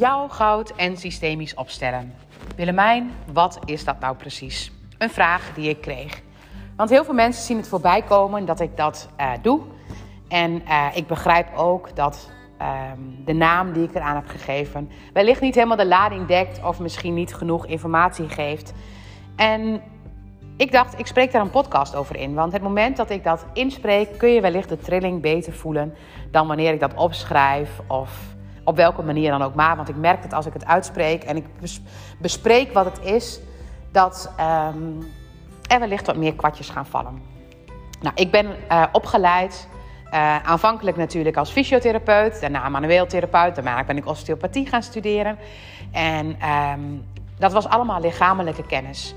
Jouw goud en systemisch opstellen. Willemijn, wat is dat nou precies? Een vraag die ik kreeg. Want heel veel mensen zien het voorbij komen dat ik dat uh, doe. En uh, ik begrijp ook dat um, de naam die ik eraan heb gegeven wellicht niet helemaal de lading dekt of misschien niet genoeg informatie geeft. En ik dacht, ik spreek daar een podcast over in. Want het moment dat ik dat inspreek, kun je wellicht de trilling beter voelen dan wanneer ik dat opschrijf of op welke manier dan ook maar. Want ik merk dat als ik het uitspreek en ik bespreek wat het is, dat um, er wellicht wat meer kwartjes gaan vallen. Nou, ik ben uh, opgeleid uh, aanvankelijk natuurlijk als fysiotherapeut, daarna manueel therapeut, daarna ben ik osteopathie gaan studeren. En um, dat was allemaal lichamelijke kennis.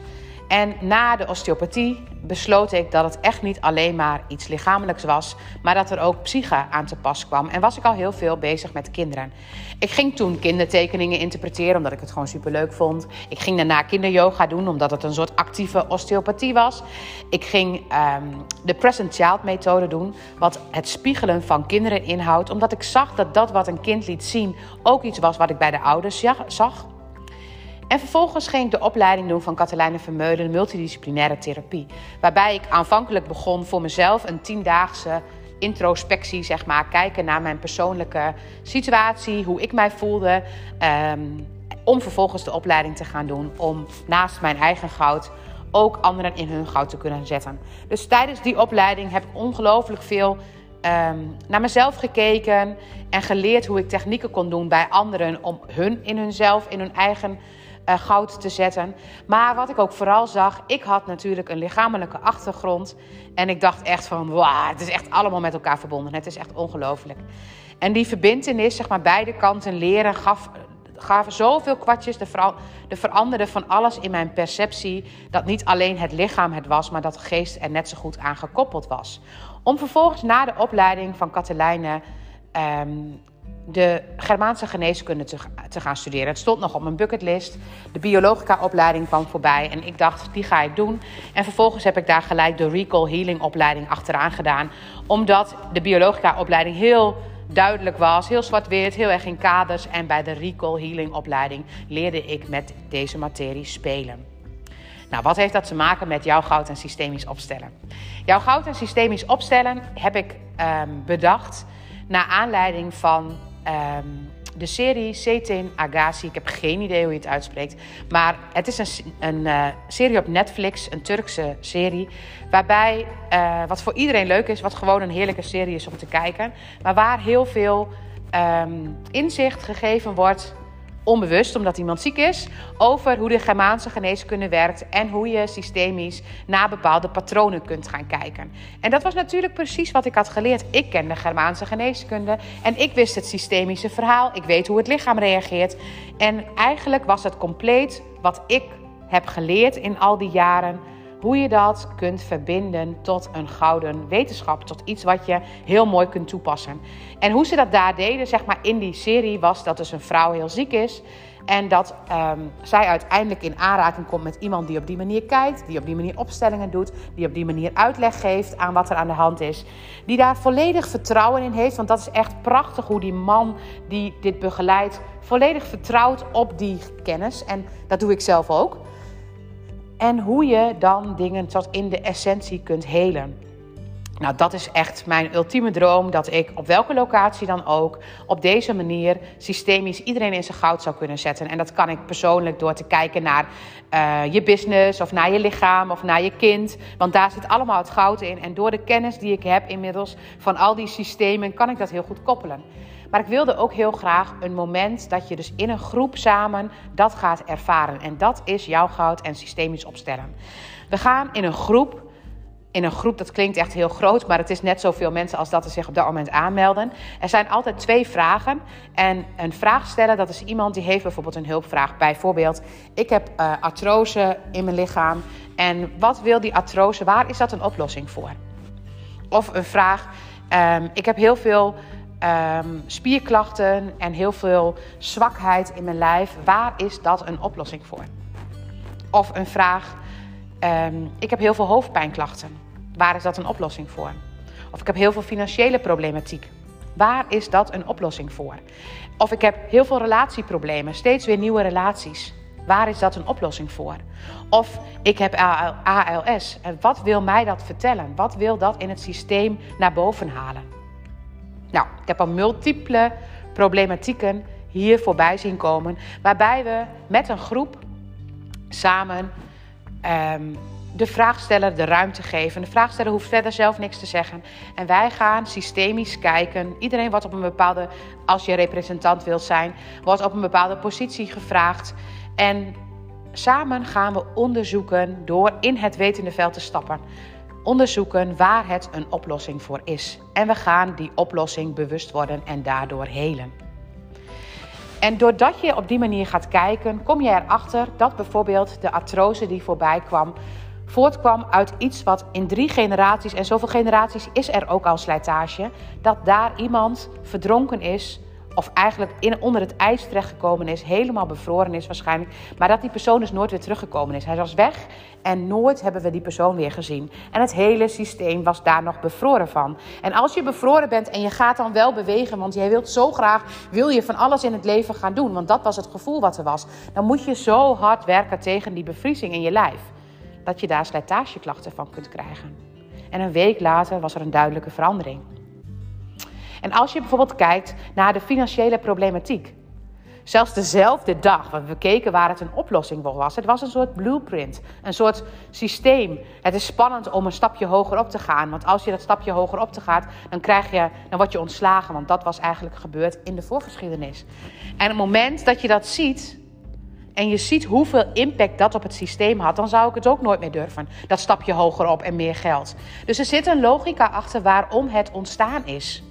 En na de osteopathie besloot ik dat het echt niet alleen maar iets lichamelijks was, maar dat er ook psyche aan te pas kwam. En was ik al heel veel bezig met kinderen. Ik ging toen kindertekeningen interpreteren, omdat ik het gewoon superleuk vond. Ik ging daarna kinderyoga doen, omdat het een soort actieve osteopathie was. Ik ging um, de present child methode doen, wat het spiegelen van kinderen inhoudt, omdat ik zag dat dat wat een kind liet zien ook iets was wat ik bij de ouders zag. En vervolgens ging ik de opleiding doen van Katelijne Vermeulen, multidisciplinaire therapie. Waarbij ik aanvankelijk begon voor mezelf een tiendaagse introspectie, zeg maar. Kijken naar mijn persoonlijke situatie, hoe ik mij voelde. Um, om vervolgens de opleiding te gaan doen. Om naast mijn eigen goud ook anderen in hun goud te kunnen zetten. Dus tijdens die opleiding heb ik ongelooflijk veel um, naar mezelf gekeken. En geleerd hoe ik technieken kon doen bij anderen. Om hun in hunzelf, in hun eigen uh, goud te zetten. Maar wat ik ook vooral zag, ik had natuurlijk een lichamelijke achtergrond. En ik dacht echt van, wauw, het is echt allemaal met elkaar verbonden. Het is echt ongelooflijk. En die verbindenis, zeg maar, beide kanten leren, gaf, gaven zoveel kwartjes. De, ver, de veranderde van alles in mijn perceptie. Dat niet alleen het lichaam het was, maar dat de geest er net zo goed aan gekoppeld was. Om vervolgens na de opleiding van Katelijne um, de Germaanse geneeskunde te, te, gaan studeren. Het stond nog op mijn bucketlist. De biologica-opleiding kwam voorbij en ik dacht, die ga ik doen. En vervolgens heb ik daar gelijk de Recall Healing opleiding achteraan gedaan. Omdat de biologica-opleiding heel duidelijk was, heel zwart-wit, heel erg in kaders. En bij de Recall Healing opleiding leerde ik met deze materie spelen. Nou, wat heeft dat te maken met jouw goud en systemisch opstellen? Jouw goud en systemisch opstellen heb ik um, bedacht naar aanleiding van um, de serie Setin Agassi. Ik heb geen idee hoe je het uitspreekt. Maar het is een, een uh, serie op Netflix, een Turkse serie. Waarbij, uh, wat voor iedereen leuk is, wat gewoon een heerlijke serie is om te kijken. Maar waar heel veel um, inzicht gegeven wordt onbewust, omdat iemand ziek is, over hoe de Germaanse geneeskunde werkt en hoe je systemisch naar bepaalde patronen kunt gaan kijken. En dat was natuurlijk precies wat ik had geleerd. Ik ken de Germaanse geneeskunde en ik wist het systemische verhaal. Ik weet hoe het lichaam reageert. En eigenlijk was het compleet wat ik heb geleerd in al die jaren hoe je dat kunt verbinden tot een gouden wetenschap, tot iets wat je heel mooi kunt toepassen. En hoe ze dat daar deden, zeg maar in die serie, was dat dus een vrouw heel ziek is. En dat um, zij uiteindelijk in aanraking komt met iemand die op die manier kijkt, die op die manier opstellingen doet, die op die manier uitleg geeft aan wat er aan de hand is. Die daar volledig vertrouwen in heeft, want dat is echt prachtig hoe die man die dit begeleidt, volledig vertrouwt op die kennis. En dat doe ik zelf ook. En hoe je dan dingen tot in de essentie kunt helen. Nou, dat is echt mijn ultieme droom. Dat ik op welke locatie dan ook op deze manier systemisch iedereen in zijn goud zou kunnen zetten. En dat kan ik persoonlijk door te kijken naar uh, je business of naar je lichaam of naar je kind. Want daar zit allemaal het goud in. En door de kennis die ik heb inmiddels van al die systemen kan ik dat heel goed koppelen. Maar ik wilde ook heel graag een moment dat je dus in een groep samen dat gaat ervaren. En dat is jouw goud en systemisch opstellen. We gaan in een groep in een groep, dat klinkt echt heel groot, maar het is net zoveel mensen als dat er zich op dat moment aanmelden. Er zijn altijd twee vragen. En een vraag stellen, dat is iemand die heeft bijvoorbeeld een hulpvraag. Bijvoorbeeld, ik heb uh, artrose in mijn lichaam. En wat wil die artrose? Waar is dat een oplossing voor? Of een vraag, um, ik heb heel veel um, spierklachten en heel veel zwakheid in mijn lijf. Waar is dat een oplossing voor? Of een vraag: um, ik heb heel veel hoofdpijnklachten. Waar is dat een oplossing voor? Of ik heb heel veel financiële problematiek. Waar is dat een oplossing voor? Of ik heb heel veel relatieproblemen, steeds weer nieuwe relaties. Waar is dat een oplossing voor? Of ik heb ALS. En wat wil mij dat vertellen? Wat wil dat in het systeem naar boven halen? Nou, ik heb al multiple problematieken hier voorbij zien komen. Waarbij we met een groep samen um, de vraagsteller de ruimte geven. De vraagsteller hoeft verder zelf niks te zeggen. En wij gaan systemisch kijken. Iedereen wordt op een bepaalde, als je representant wilt zijn, wordt op een bepaalde positie gevraagd. En samen gaan we onderzoeken door in het wetende veld te stappen. Onderzoeken waar het een oplossing voor is. En we gaan die oplossing bewust worden en daardoor helen. En doordat je op die manier gaat kijken, kom je erachter dat bijvoorbeeld de artrose die voorbij kwam, voortkwam uit iets wat in drie generaties, en zoveel generaties is er ook al slijtage, dat daar iemand verdronken is of eigenlijk in, onder het ijs terechtgekomen is, helemaal bevroren is waarschijnlijk, maar dat die persoon dus nooit weer teruggekomen is. Hij was weg en nooit hebben we die persoon weer gezien. En het hele systeem was daar nog bevroren van. En als je bevroren bent en je gaat dan wel bewegen, want jij wilt zo graag, wil je van alles in het leven gaan doen, want dat was het gevoel wat er was, dan moet je zo hard werken tegen die bevriezing in je lijf, dat je daar slijtageklachten van kunt krijgen. En een week later was er een duidelijke verandering. En als je bijvoorbeeld kijkt naar de financiële problematiek. Zelfs dezelfde dag, want we keken waar het een oplossing voor was. Het was een soort blueprint, een soort systeem. Het is spannend om een stapje hoger op te gaan. Want als je dat stapje hoger op te gaat, dan, krijg je, dan word je ontslagen. Want dat was eigenlijk gebeurd in de voorgeschiedenis. En het moment dat je dat ziet, en je ziet hoeveel impact dat op het systeem had, dan zou ik het ook nooit meer durven. Dat stapje hoger op en meer geld. Dus er zit een logica achter waarom het ontstaan is.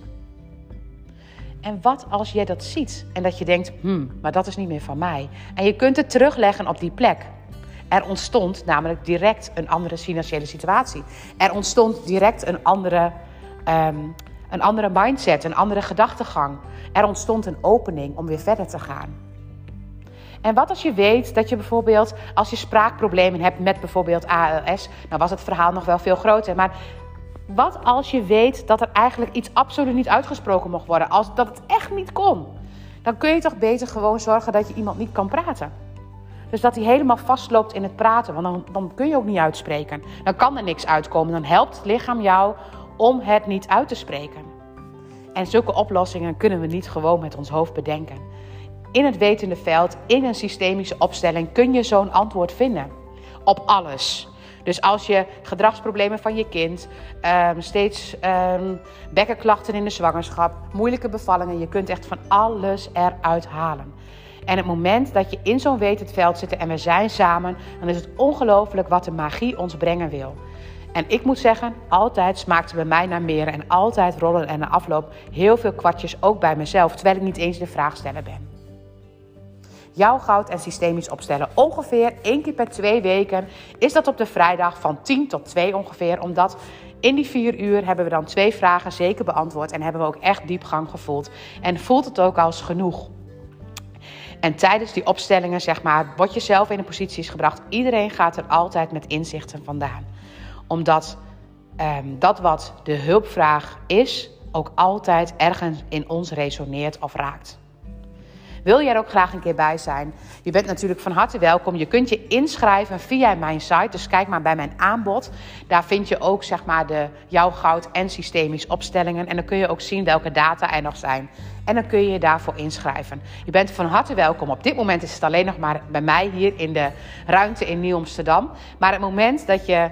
En wat als jij dat ziet en dat je denkt, hmm, maar dat is niet meer van mij. En je kunt het terugleggen op die plek. Er ontstond namelijk direct een andere financiële situatie. Er ontstond direct een andere, um, een andere mindset, een andere gedachtegang. Er ontstond een opening om weer verder te gaan. En wat als je weet dat je bijvoorbeeld, als je spraakproblemen hebt met bijvoorbeeld ALS, dan was het verhaal nog wel veel groter. Maar wat als je weet dat er eigenlijk iets absoluut niet uitgesproken mocht worden, als dat het echt niet kon? Dan kun je toch beter gewoon zorgen dat je iemand niet kan praten. Dus dat hij helemaal vastloopt in het praten, want dan, dan kun je ook niet uitspreken. Dan kan er niks uitkomen. Dan helpt het lichaam jou om het niet uit te spreken. En zulke oplossingen kunnen we niet gewoon met ons hoofd bedenken. In het wetende veld, in een systemische opstelling, kun je zo'n antwoord vinden op alles. Dus als je gedragsproblemen van je kind, um, steeds um, bekkenklachten in de zwangerschap, moeilijke bevallingen, je kunt echt van alles eruit halen. En het moment dat je in zo'n wetend veld zit en we zijn samen, dan is het ongelooflijk wat de magie ons brengen wil. En ik moet zeggen, altijd smaakte bij mij naar meer en altijd rollen en na afloop heel veel kwartjes ook bij mezelf, terwijl ik niet eens de vraagsteller ben jouw goud en systemisch opstellen. Ongeveer één keer per twee weken is dat op de vrijdag van 10 tot 2 ongeveer. Omdat in die vier uur hebben we dan twee vragen zeker beantwoord en hebben we ook echt diepgang gevoeld. En voelt het ook als genoeg. En tijdens die opstellingen, zeg maar, word je zelf in een positie gebracht. Iedereen gaat er altijd met inzichten vandaan. Omdat ehm, dat wat de hulpvraag is, ook altijd ergens in ons resoneert of raakt. Wil jij er ook graag een keer bij zijn? Je bent natuurlijk van harte welkom. Je kunt je inschrijven via mijn site. Dus kijk maar bij mijn aanbod. Daar vind je ook zeg maar de jouw goud en systemisch opstellingen. En dan kun je ook zien welke data er nog zijn. En dan kun je je daarvoor inschrijven. Je bent van harte welkom. Op dit moment is het alleen nog maar bij mij hier in de ruimte in Nieuw-Amsterdam. Maar het moment dat je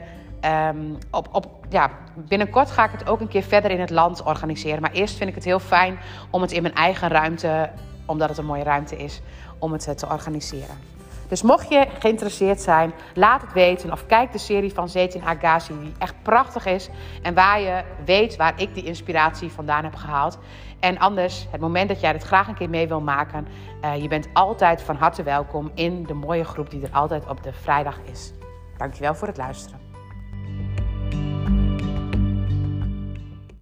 Um, op, op, ja, binnenkort ga ik het ook een keer verder in het land organiseren. Maar eerst vind ik het heel fijn om het in mijn eigen ruimte omdat het een mooie ruimte is om het eh, te organiseren. Dus mocht je geïnteresseerd zijn, laat het weten. Of kijk de serie van Zetin Agassi, die echt prachtig is. En waar je weet waar ik die inspiratie vandaan heb gehaald. En anders, het moment dat jij het graag een keer mee wil maken, uh, je bent altijd van harte welkom in de mooie groep die er altijd op de vrijdag is. Dankjewel voor het luisteren.